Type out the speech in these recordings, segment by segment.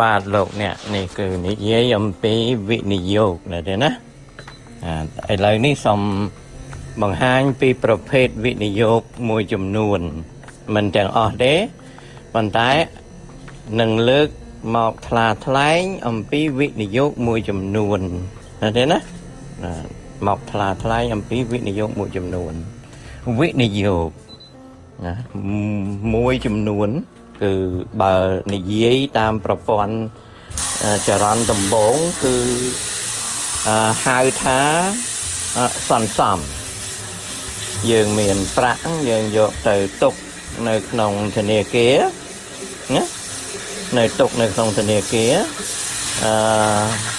បាទលោកអ្នកនេះគឺនិយាយអំពីវិនិយោគណាទេណាអាឥឡូវនេះសូមបង្ហាញពីប្រភេទវិនិយោគមួយចំនួន មិនទាំងអស់ទេប៉ុន្តែនឹងលើកមកថ្លាថ្លែងអំពីវិនិយោគមួយចំនួនណាទេណាមកថ្លាថ្លែងអំពីវិនិយោគមួយចំនួនវិនិយោគណាមួយចំនួន គឺបើនិយាយតាមប្រព័ន្ធចរន្តដំបងគឺហៅថាសន្សំយើងមានប្រាក់យើងយកទៅទុកនៅក្នុងធនាគារណានៅទុកនៅក្នុងធនាគារអឺ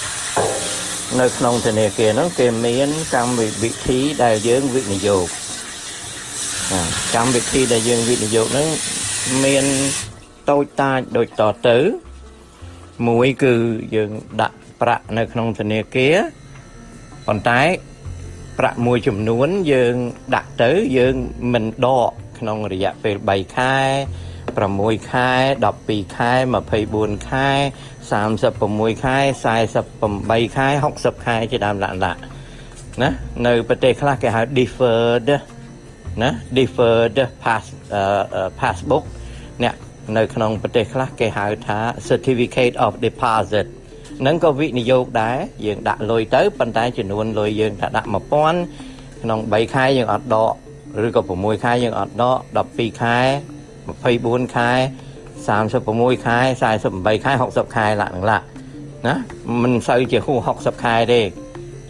នៅក្នុងធនាគារហ្នឹងគេមានកម្មវិធីដែលយើងវិនិយោគកម្មវិធីដែលយើងវិនិយោគហ្នឹងមាន តូចតាចដូចតទៅមួយគឺយើងដាក់ប្រាក់នៅក្នុងធនាគារប៉ុន្តែប្រាក់មួយចំនួនយើងដាក់ទៅយើងមិនដកក្នុងរយៈពេល3ខែ6ខែ12ខែ24ខែ36ខែ48ខែ60ខែជាដើមលក្ខណៈណានៅប្រទេសខ្លះគេហៅ deferred ណា deferred pass uh, passbook អ្នក នៅក្នុងប្រទេសខ្លះគេហៅថា certificate of deposit នឹងក៏វិនិយោគដែរយើងដាក់លុយទៅប៉ុន្តែចំនួនលុយយើងថាដាក់1000ក្នុង3ខែយើងអត់ដកឬក៏6ខែយើងអត់ដក12ខែ24ខែ36ខែ48ខែ60ខែឡាក់នឹងឡាក់ណាមិនសូវជាហួស60ខែទេ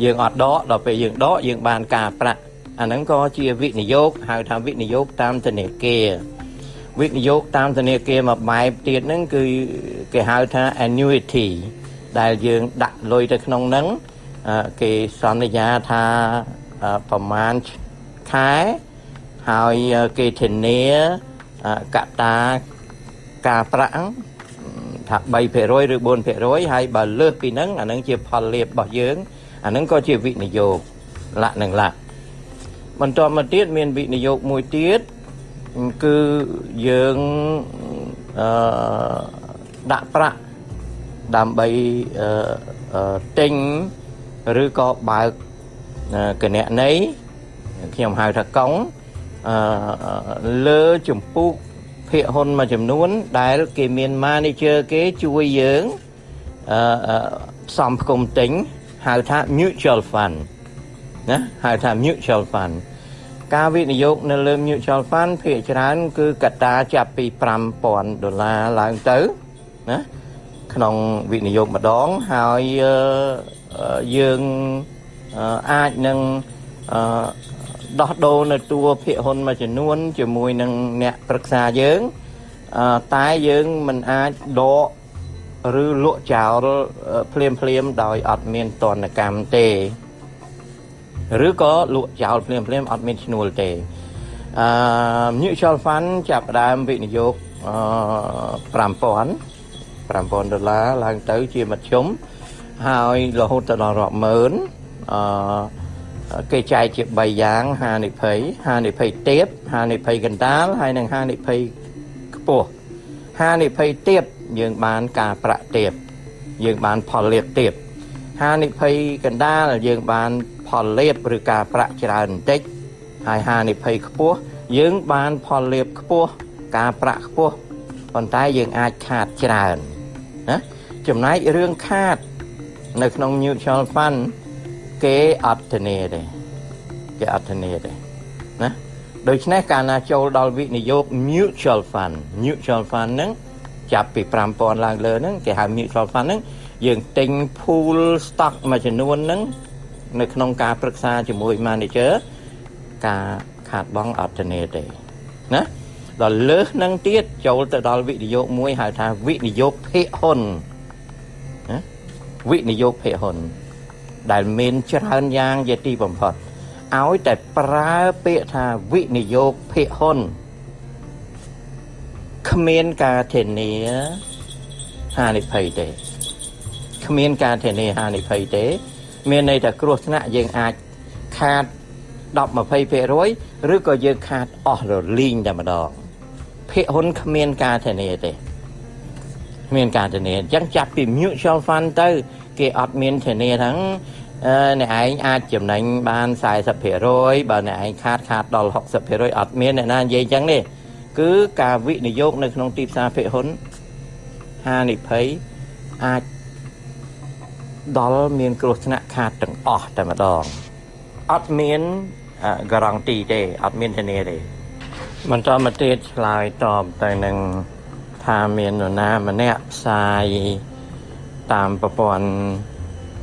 យើងអត់ដកដល់ពេលយើងដកយើងបានការប្រាក់អាហ្នឹងក៏ជាវិនិយោគហៅថាវិនិយោគតាមធនាគារ វិនិយោគតាមធនាគារមួយបែបទៀតហ្នឹងគឺគេហៅថា annuity ដែលយើងដាក់លុយទៅក្នុងហ្នឹងគេសន្យាថាប្រមាណខែហើយគេធានាកតាការប្រាក់ថា3%ឬ4%ហើយបើលើសពីហ្នឹងអាហ្នឹងជាផលលាភរបស់យើងអាហ្នឹងក៏ជាវិនិយោគលក្ខនឹងលក្ខបន្ទាប់មកទៀតមានវិនិយោគមួយទៀត គឺយើងអឺដាក់ប្រាក់ដើម្បីអឺទិញឬក៏បើកគណនីខ្ញុំហៅថាកុងអឺលើចម្ពោះភាគហ៊ុនមួយចំនួន ដែល គេមាន manager គេជួយយើងអឺផ្សំផ្គុំទិញហៅថា mutual fund ណាហៅថា mutual fund ការវិនិយោគនៅលើ mutual fund ភាគច្រើន គឺកត្តាចាប់ពី5000ដុល្លារឡើងទៅណាក្នុងវិនិយោគម្ដងហើយយើងអាចនឹងដោះដូរនៅតួភាគហ៊ុនមួយចំនួន ជាមួយនឹងអ្នកប្រឹក្សាយើងតែយើងមិនអាចដកឬលក់ចោលភ្លាមភ្លាមដោយអត់មានតនកម្មទេ ឬក៏លក់ចោលភ្លាមភ្លាមអត់មានឈ្នួលទេអឺ mutual fund ចាប់ផ្ដើមវិនិយោគអឺ5000 5000ដុល្លារឡើងទៅជាមធ្យមហើយរហូតទៅដល់រាប់ម៉ឺនអឺគេចែកជា3យ៉ាងហានិភ័យហានិភ័យទាបហានិភ័យកណ្ដាលហើយនិងហានិភ័យខ្ពស់ហានិភ័យទាបយើងបានការប្រាក់ទាបយើងបានផលលាភទាបហានិភ័យកណ្ដាលយើងបាន ផលលាភឬការប្រាក់ច្រើនបន្តិចហើយហានិភ័យខ្ពស់យើងបានផលលាភខ្ពស់ការប្រាក់ខ្ពស់ប៉ុន្តែយើងអាចខាតច្រើនណាចំណែករឿងខាត នៅក្នុង mutual fund គេអត់ធានាទេគេអត់ធានាទេណាដូច្នេះកាលណាចូលដល់វិនិយោគ mutual fund mutual fund ហ្នឹងចាប់ពី5000ឡើងលើហ្នឹងគេហៅ mutual fund ហ្នឹងយើងទិញ pool stock មួយចំនួនហ្នឹង នៅក្នុងការប្រឹក្សាជាមួយ manager ការខាតបង់អត់ធានាទេណាដល់លើសនឹងទៀតចូលទៅដល់វិនិយោគមួយហៅថាវិនិយោគភាគហ៊ុនណាវិនិយោគភាគហ៊ុន ដែលមានច្រើនយ៉ាងជាទីបំផុតឲ្យតែប្រើពាក្យថាវិនិយោគភាគហ៊ុនគ្មានការធានាហានិភ័យទេគ្មានការធានាហានិភ័យទេ មានន័យថាគ្រោះថ្នាក់យើងអាចខាត10 20%ឬក៏យើងខាតអស់រលីងតែម្ដងភាគហ៊ុនគ្មានការធានាទេមានការធានាអញ្ចឹងចាប់ពី mutual fund ទៅ គេអត់មានធានាទាំងអឺអ្នកឯងអាចចំណេញបាន40%បើអ្នកឯងខាតខាតដល់60%អត់មានអ្នកណានិយាយអញ្ចឹងទេគឺការវិនិយោគនៅក្នុងទីផ្សារភាគហ៊ុនហានិភ័យអាច ដល់មានគ្រោះថ្នាក់ខាតទាំងអស់តែម្ដងអត់មានការ៉ង់ទីទេអត់មានធានាទេបន្តមកទៀតឆ្លើយតបទៅនឹងថាមាននរណាម្នាក់ផ្សាយតាមប្រព័ន្ធ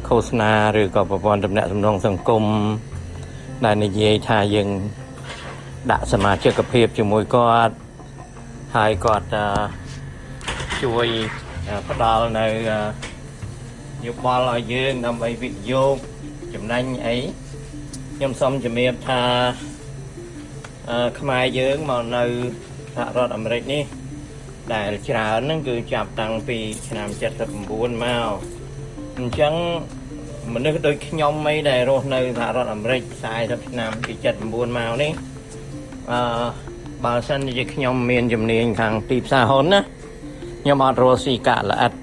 ឃោសនាឬក៏ប្រព័ន្ធទំនាក់ទំនងសង្គមដែលនិយាយថាយើងដាក់សមាជិកភាពជាមួយគាត់ហើយគាត់ជួយផ្ដល់នៅ យោបល់ឲ្យយើងដើម្បីវិនិយោគចំណេញអីខ្ញុំសូមជំរាបថាខ្មែរយើងមកនៅសហរដ្ឋអាមេរិកនេះដែលច្រើនហ្នឹងគឺចាប់តាំងពីឆ្នាំ79មកអញ្ចឹងមនុស្សដូចខ្ញុំអីដែលរស់នៅសហរដ្ឋអាមេរិក40ឆ្នាំពី79មកនេះអឺបើសិនជាខ្ញុំមានជំនាញខាងទីផ្សារហ៊ុនណាខ្ញុំអត់រស់ស៊ីកាក់ល្អិត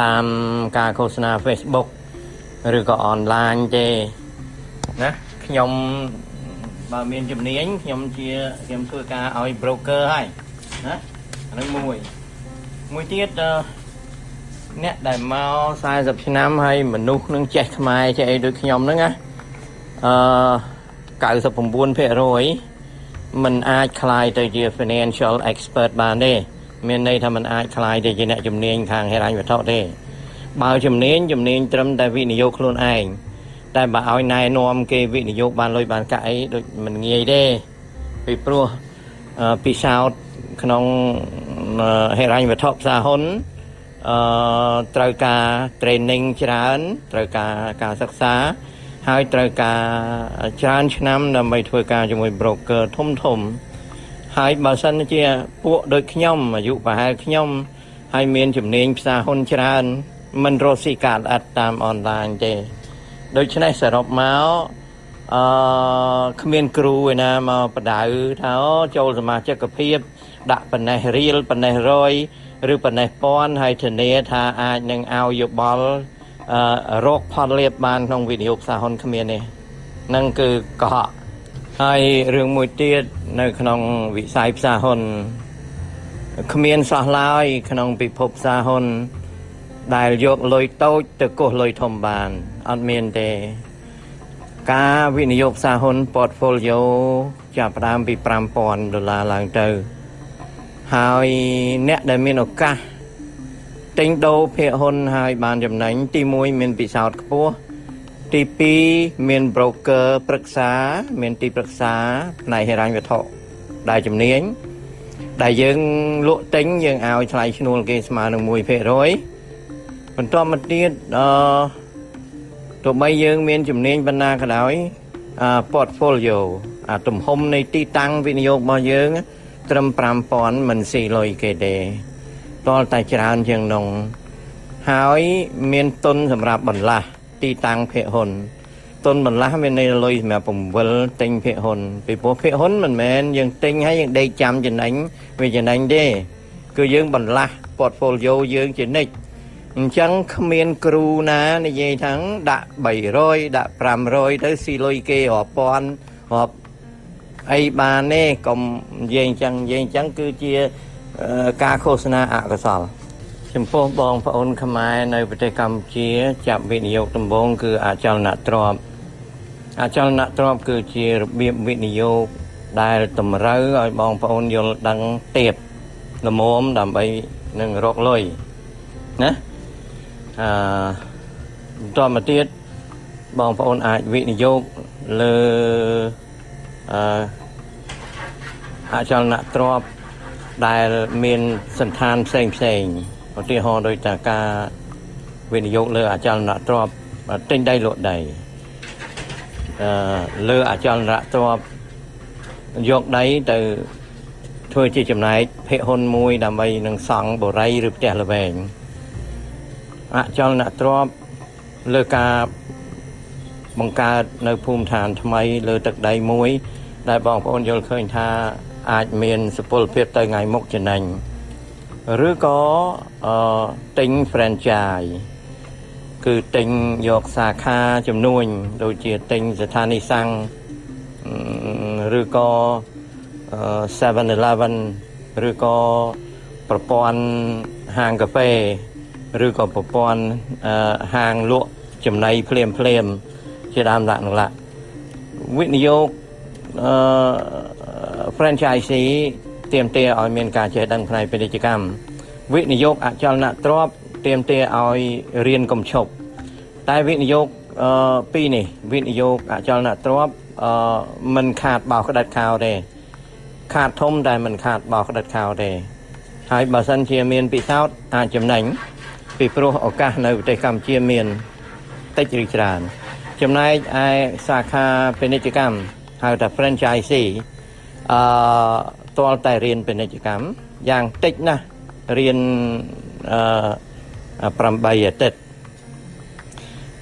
តាមការឃោសនា Facebook ឬក៏អនឡាញទេណាខ្ញុំបើមានជំនាញខ្ញុំជាខ្ញុំធ្វើការឲ្យ broker ហើយណាអានឹងមួយមួយទៀតអ្នកដែលមក40ឆ្នាំហើយមនុស្សនឹងចេះខ្មែរចេះអីដូចខ្ញុំហ្នឹងណាអឺ99%มันអាចคลายទៅជា financial expert បានទេ មានន័យថាมันអាចคลายទៅជាអ្នកជំនាញខាងហិរញ្ញវត្ថុទេបើជំនាញជំនាញត្រឹមតែវិនិយោគខ្លួនឯងតែបើឲ្យណែនាំគេវិនិយោគបានលុយបានកាក់អីដូចមិនងាយទេពីព្រោះពិសោធន៍ក្នុងហិរញ្ញវត្ថុផ្សារហ៊ុនអឺត្រូវការ training ច្រើនត្រូវការការសិក្សាហើយត្រូវការច្រើនឆ្នាំដើម្បីធ្វើការជាមួយ broker ធំធំ ហើយបើសិនជាពួកដូចខ្ញុំអាយុប្រហែលខ្ញុំហើយមានជំនាញផ្សារហ៊ុនច្រើនមិនរកស៊ីកាតអត់តាមអនឡាញទេដូច្នេះសរុបមកអឺគ្មានគ្រូឯណាមកបដៅថាចូលសមាជិកភាព ដាក់ប៉ុណ្ណេះរៀលប៉ុណ្ណេះរយឬប៉ុណ្ណេះពាន់ហើយធានាថាអាចនឹងឲ្យយោបល់អឺរកផលលាភបានក្នុងវិនិយោគសាហ៊ុនគ្មានទេនឹងគឺកុហក ហើយរឿងមួយទៀតនៅក្នុងវិស័យផ្សារហ៊ុនគ្មានសោះឡើយក្នុងពិភពផ្សារហ៊ុនដែលយកលុយតូចទៅគោះលុយធំបានអត់មានទេ ការវិនិយោគផ្សារហ៊ុន portfolio ចាប់ផ្ដើមពី5000ដុល្លារឡើងទៅ ហើយអ្នកដែលមានឱកាសទិញដូរភាគហ៊ុនហើយបានចំណេញទី1មានពិសោធន៍ខ្ពស់ ទី2មាន broker ប្រឹក្សា មានទីប្រឹក្សាផ្នែកហិរញ្ញវត្ថុដែលជំនាញដែលយើងលក់ទិញយើងឲ្យថ្លៃឈ្នួលគេស្មើនឹង1%បន្ទាប់មកទៀតអឺទោះបីយើងមានជំនាញបណ្ណាក៏ដោយអឺ portfolio អាទំហំនៃទីតាំងវិនិយោគរបស់យើង ត្រឹម5000មិនស៊ីលុយគេទេតលតែច្រើនជាងនោះហើយមានទុនសម្រាប់បន្លាស់ ទីតាំងភាគហ៊ុនទុនបន្លាស់មានន័យលុយសម្រាប់ពង្វិលទិញភាគហ៊ុនពីព្រោះភាគហ៊ុនមិនមែនយើងទិញហើយយើងដេកចាំចំណេញវាចំណេញទេគឺយើងបន្លាស់ portfolio យើងជានិច្ចអញ្ចឹងគ្មានគ្រូណានិយាយថាដាក់300ដាក់500ទៅស៊ីលុយគេរាប់ពាន់រាប់អីបានទេកុំនិយាយអញ្ចឹងនិយាយអញ្ចឹងគឺជាការឃោសនាអកុសល ចំពោះបងប្អូនខ្មែរនៅប្រទេសកម្ពុជា ចាប់វិនិយោគដំបូងគឺអចលនទ្រព្យអចលនទ្រព្យគឺជារបៀបវិនិយោគដែលតម្រូវឲ្យបងប្អូនយល់ដឹងទៀតល្មមដើម្បីនឹងរកលុយណាអឺបន្តមកទៀតបងប្អូនអាចវិនិយោគលើអឺអចលនទ្រព្យដែលមានសន្តានផ្សេងផ្សេង ឧទាហរណ៍ដូចតាការវិនិយោគលើអចលនទ្រព្យទិញដីលក់ដីអឺលើអចលនទ្រព្យយកដីទៅធ្វើជាចំណែកភិហ៊ុនមួយដើម្បីនឹងសង់បរិយឬផ្ទះល្វែងអចលនទ្រព្យលើការបង្កើតនៅភូមិឋានថ្មីលើទឹកដីមួយ ដែលបងប្អូនយល់ឃើញថាអាចមានសុពលភាពទៅថ្ងៃមុខចំណេញ ឬក៏អឺទិញ franchise គឺទិញយកសាខាចំនួន ដូចជាទិញស្ថានីយ៍សាំងឬក៏ 7-Eleven ឬក៏ប្រព័ន្ធហាងកាហ្វេឬក៏ប្រព័ន្ធហាងលក់ចំណីភ្លាមភ្លាមជាដើមដាក់នោះឡាវិនិយោគអឺ franchisee ទាមទារឲ្យមានការចេះដឹងផ្នែកពាណិជ្ជកម្មវិនិយោគអចលនទ្រព្យទាមទារឲ្យរៀនកំឈប់តែវិនិយោគអឺពីរនេះវិនិយោគអចលនទ្រព្យអឺមិនខាតបោក្តិតខោទេខាតធំតែមិនខាតបោក្តិតខោទេហើយបើសិនជាមានពិសោធន៍អាចចំណេញពីព្រោះឱកាសនៅប្រទេសកម្ពុជាមានតិចឬច្រើន ចំណែកឯសាខាពាណិជ្ជកម្មហៅថា franchisee អឺ ទាល់តែរៀនពាណិជ្ជកម្មយ៉ាងតិចណាស់រៀនអឺ8អាទិត្យ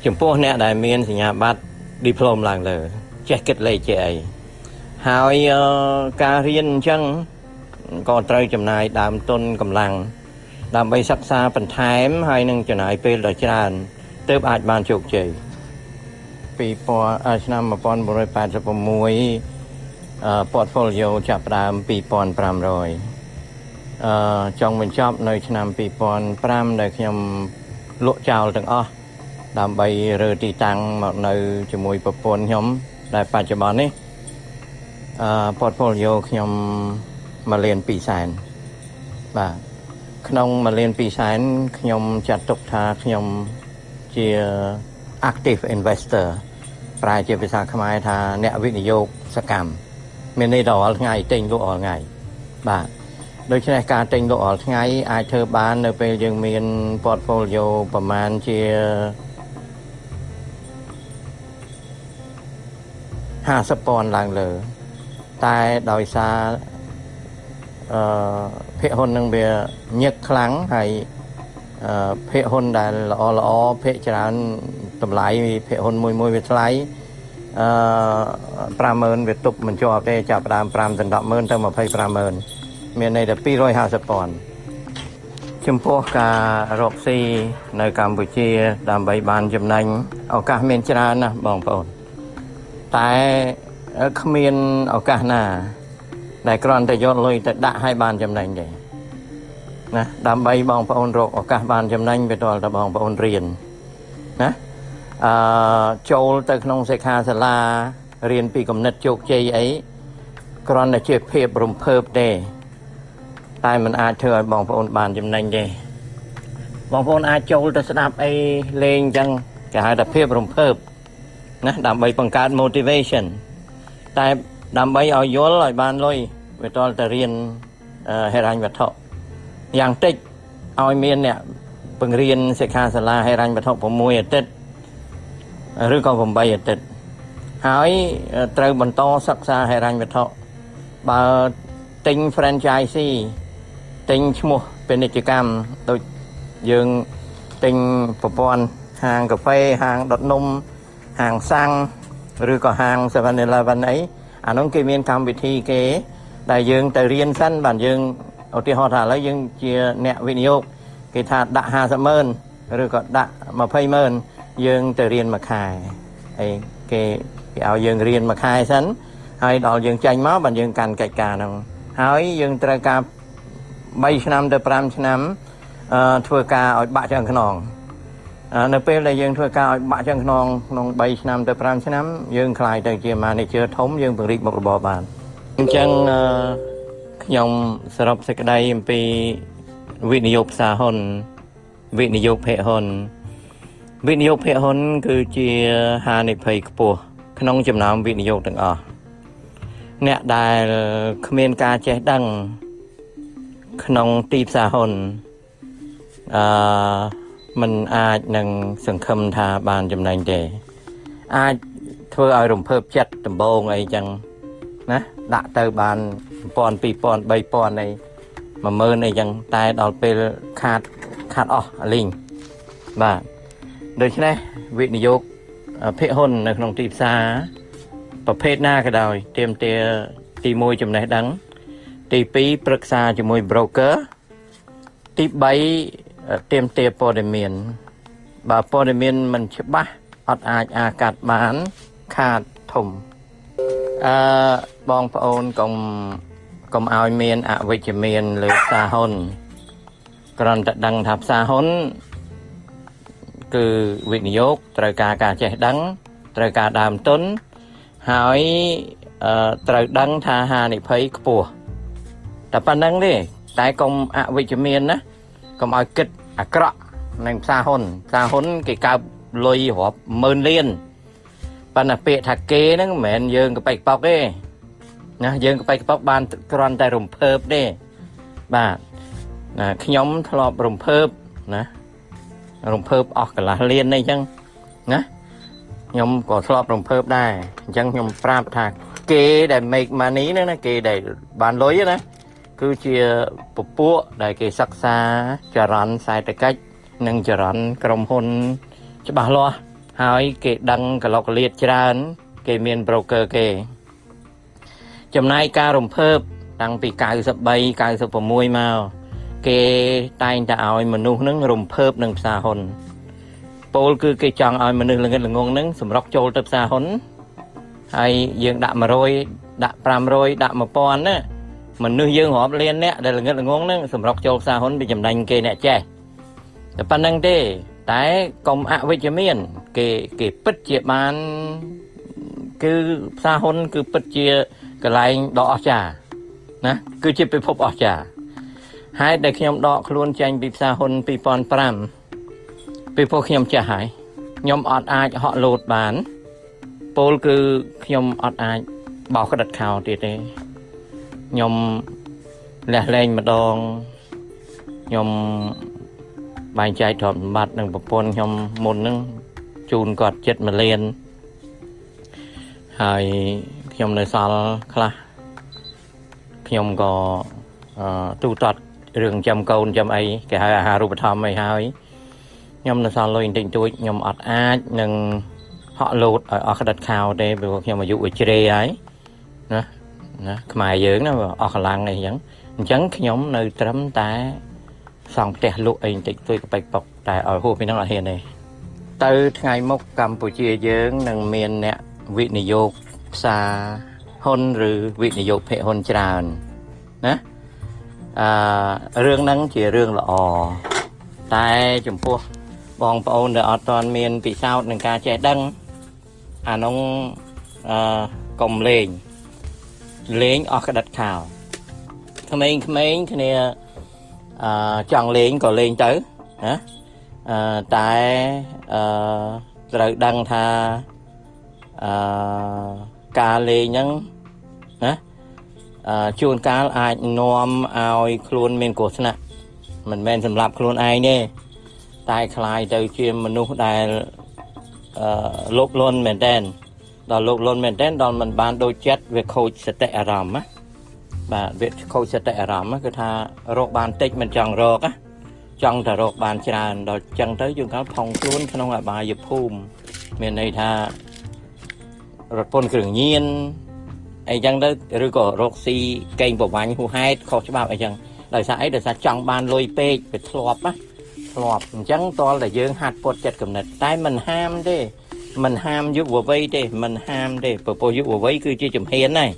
ចំពោះអ្នកដែលមានសញ្ញាបត្រ diploma ឡើងលើចេះគិតលេខចេះអីហើយការរៀនអញ្ចឹងក៏ត្រូវចំណាយដើមទុនកម្លាំងដើម្បីសិក្សាបន្ថែមហើយនឹងចំណាយពេលដ៏ច្រើនទើបអាចបានជោគជ័យ2000ឆ្នាំ1986 portfolio ចាប់ផ្ដើម2500អឺចង់បញ្ចប់នៅឆ្នាំ2005ដែលខ្ញុំលក់ចោលទាំងអស់ដើម្បីរើទីតាំងមកនៅជាមួយប្រពន្ធខ្ញុំដែលបច្ចុប្បន្ននេះអឺ portfolio ខ្ញុំ1លាន2សែនបាទក្នុង1លាន2សែនខ្ញុំចាត់ទុកថាខ្ញុំជា active investor ប្រែជាភាសាខ្មែរថាអ្នកវិនិយោគសកម្ម មានន័យថារាល់ថ្ងៃទិញលក់រាល់ថ្ងៃបាទដូច្នេះការទិញលក់រាល់ថ្ងៃអាចធ្វើបាននៅពេលយើងមាន portfolio ប្រមាណជា50ពាន់ឡើងលើ តែដោយសារអឺភាគហ៊ុននឹងវាញឹកខ្លាំងហើយអឺភាគហ៊ុនដែលល្អល្អភាគច្រើនតម្លៃភាគហ៊ុនមួយមួយវាថ្លៃ អឺ50000វាទប់មិនជាប់ទេចាប់ដើម5ទៅ100000ទៅ250,000មានន័យថា250ពាន់ចំពោះការរកស៊ីនៅកម្ពុជា ដើម្បីបានចំណេញឱកាសមានច្រើនណាស់បងប្អូនតែគ្មានឱកាសណា ដែលគ្រាន់តែយកលុយទៅដាក់ឲ្យបានចំណេញទេណាដើម្បីបងប្អូនរកឱកាសបានចំណេញវាតលតែបងប្អូនរៀនណា អឺចូលទៅក្នុងសិក្ខាសាលារៀនពីគំនិតជោគជ័យអីគ្រាន់តែជាភាពរំភើបទេតែมันអាចធ្វើឲ្យបងប្អូនបានចំណេញទេបងប្អូនអាចចូលទៅស្ដាប់អីលេងអញ្ចឹងគេហៅថាភាពរំភើបណាដើម្បីបង្កើត motivation តែដើម្បីឲ្យយល់ឲ្យបានលុយវាតលតែរៀនហេរញ្ញវត្ថុយ៉ាងតិចឲ្យមានអ្នកបង្រៀនសិក្ខាសាលាហេរញ្ញវត្ថុ6អាទិត្យ ឬក៏8អាទិត្យហើយត្រូវបន្តសិក្សាហេរញ្ញវត្ថុបើទិញ franchisee ទិញឈ្មោះពាណិជ្ជកម្មដូចយើងទិញប្រព័ន្ធហាងកាហ្វេហាងដុតនំហាងសាំងឬក៏ហាង 7-Eleven អីអានោះគេមានកម្មវិធីគេ ដែលយើងទៅរៀនសិនបាទយើងឧទាហរណ៍ថាឥឡូវយើងជាអ្នកវិនិយោគគេថាដាក់50ម៉ឺនឬក៏ដាក់20ម៉ឺន យើងទៅរៀនមួយខែអីគេគេឲ្យយើងរៀនមួយខែសិនហើយដល់យើងចាញ់មកបាទយើងកាន់កិច្ចការហ្នឹងហើយយើងត្រូវការ3ឆ្នាំទៅ5ឆ្នាំអឺធ្វើការឲ្យបាក់ឆ្អឹងខ្នងនៅពេលដែលយើងធ្វើការឲ្យបាក់ចឹងក្នុងក្នុង3ឆ្នាំទៅ5ឆ្នាំយើងខ្លាយទៅជា manager ធំយើងពង្រីកមុខរបរបានអញ្ចឹងខ្ញុំសរុបសេចក្តីអំពីវិនិយោគផ្សារហ៊ុនវិនិយោគភាគហ៊ុន វិនិយោគភាគហ៊ុនគឺជាហានិភ័យខ្ពស់ក្នុងចំណោមវិនិយោគទាំងអស់អ្នកដែលគ្មានការចេះដឹង ក្នុងទីផ្សារហ៊ុនអឺมันអាចនឹងសង្ឃឹមថាបានចំណេញទេ អាចធ្វើឲ្យរំភើបចិត្តដំបងអីចឹងណាដាក់ទៅបាន1000 2000 3000អី10000អីចឹងតែដល់ពេលខាតខាតអស់លីងបាទ ដូច្នេះវិនិយោគភាគហ៊ុននៅក្នុងទីផ្សារប្រភេទណាក៏ដោយទៀមទាទី1ចំណេះដឹង ទី2ប្រឹក្សាជាមួយ broker ទី3ទៀមទាព័ត៌មាន បើព័ត៌មានមិនច្បាស់អត់អាចអាកាត់បាន ខាតធំអឺបងប្អូនកុំកុំឲ្យមានអវិជ្ជមានលើផ្សារហ៊ុនគ្រាន់តែដឹងថាផ្សារហ៊ុន គឺវិនិយោគត្រូវការការចេះដឹងត្រូវការដើមទុនហើយត្រូវដឹងថាហានិភ័យខ្ពស់តែប៉ុណ្្នឹងទេតែកុំអវិជ្ជមានណាកុំឲ្យគិតអាក្រក់នឹងផ្សារហ៊ុនផ្សារហ៊ុនគេកើបលុយរាប់ម៉ឺនលានប៉ុន្តែពាក្យថាគេហ្នឹងមិនមែនយើងកប៉ិកប៉ុកទេណាយើងកប៉ិកប៉ុកបានគ្រាន់តែរំភើបទេបាទណាខ្ញុំធ្លាប់រំភើបណា រំភើបអស់កន្លះលាននេះអញ្ចឹងណាខ្ញុំក៏ធ្លាប់រំភើបដែរអញ្ចឹងខ្ញុំប្រាប់ថាគេដែល make money ហ្នឹងណាគេដែលបានលុយណាគឺជាពពួកដែលគេសិក្សាចរន្តសេដ្ឋកិច្ចនិងចរន្តក្រុមហ៊ុន ច្បាស់លាស់ហើយគេដឹងកលកលៀតច្រើន គេមាន broker គេ ចំណាយការរំភើបតាំងពី93 96មក គេតែងតែឲ្យមនុស្សនឹងរំភើបនឹងផ្សារហ៊ុនពោលគឺគេចង់ឲ្យមនុស្សល្ងិតល្ងងនឹងសម្រុកចូលទៅផ្សារហ៊ុនហើយយើងដាក់100ដាក់500ដាក់1000ណាមនុស្សយើងរាប់លានអ្នកដែលល្ងិតល្ងងនឹងសម្រុកចូលផ្សារហ៊ុនពីចំណេញគេអ្នកចេះតែប៉ុណ្្នឹងទេ តែកុំអវិជ្ជមាន គេគេពិតជាបានគឺផ្សារហ៊ុនគឺពិតជាកន្លែងដ៏អស្ចារ្យណាគឺជាពិភពអស្ចារ្យ ហេតុដែលខ្ញុំដកខ្លួនចេញពីផ្សារហ៊ុន2005ពីព្រោះខ្ញុំចេះហើយខ្ញុំអត់អាចហក់លោតបានពោលគឺខ្ញុំអត់អាចបោកក្តិតខោទៀតទេខ្ញុំលះលែងម្ដងខ្ញុំបែងចែកទ្រព្យសម្បត្តិនឹងប្រពន្ធខ្ញុំមុនហ្នឹងជូនគាត់ចិត្ត1លានហើយខ្ញុំនៅសល់ខ្លះខ្ញុំក៏ទូទាត់ រឿងចាំកូនចាំអីគេហៅអាហារូបត្ថម្ភអីហើយខ្ញុំនៅសល់លុយបន្តិចតួចខ្ញុំអត់អាចនឹងហក់លោតឲ្យអស់ក្តិតខោទេព្រោះខ្ញុំអាយុវាជ្រេហើយណាណាខ្មែរយើងណាអស់កម្លាំងអីចឹងអញ្ចឹងខ្ញុំនៅត្រឹមតែសង់ផ្ទះលក់អីបន្តិចតួចកប៉ិចប៉ុកតែឲ្យហួសពីហ្នឹងអត់ហ៊ានទេទៅថ្ងៃមុខកម្ពុជាយើងនឹងមានអ្នកវិនិយោគផ្សារហ៊ុនឬវិនិយោគភាគហ៊ុនច្រើនណា អឺរឿងហ្នឹងជារឿងល្អតែចំពោះបងប្អូនដែលអត់ទាន់មានពិសោធន៍នឹងការចេះដឹងអានោះអឺកុំលេងលេងអស់ក្តិតខោក្មេងៗគ្នាអឺចង់លេងក៏លេងទៅណាអឺតែអឺត្រូវដឹងថាអឺការលេងហ្នឹងណាអឺ ជួនកាលអាចនាំឲ្យខ្លួនមានគ្រោះថ្នាក់មិនមែនសម្រាប់ខ្លួនឯងទេតែคล้ายទៅជាមនុស្សដែលអឺលោភលន់មែនតែនដល់លោកលន់មែនទែនដល់มันបានដូចចិត្តវាខូចសតិអារម្មណ៍ណាបាទវាខូចសតិអារម្មណ៍គឺថារកបានតិចមិនចង់រកណាចង់តែរកបានច្រើនដល់ចឹងទៅយើងកាលផុងខ្លួនក្នុងអបាយភូមិមានន័យថារថពន្ធគ្រឿងញៀន អីចឹងទៅឬក៏រកស៊ីកេងប្រវាញ់ហួហេតុខុសច្បាប់អីចឹងដោយសារអីដោយសារចង់បានលុយពេកវាធ្លាប់ណាធ្លាប់អញ្ចឹងតលតែយើងហាត់ពុតចិត្តកំណត់តែមិនហាមទេមិនហាមយុវវ័យទេមិនហាមទេពពោះយុវវ័យគឺជាជំហានដែរ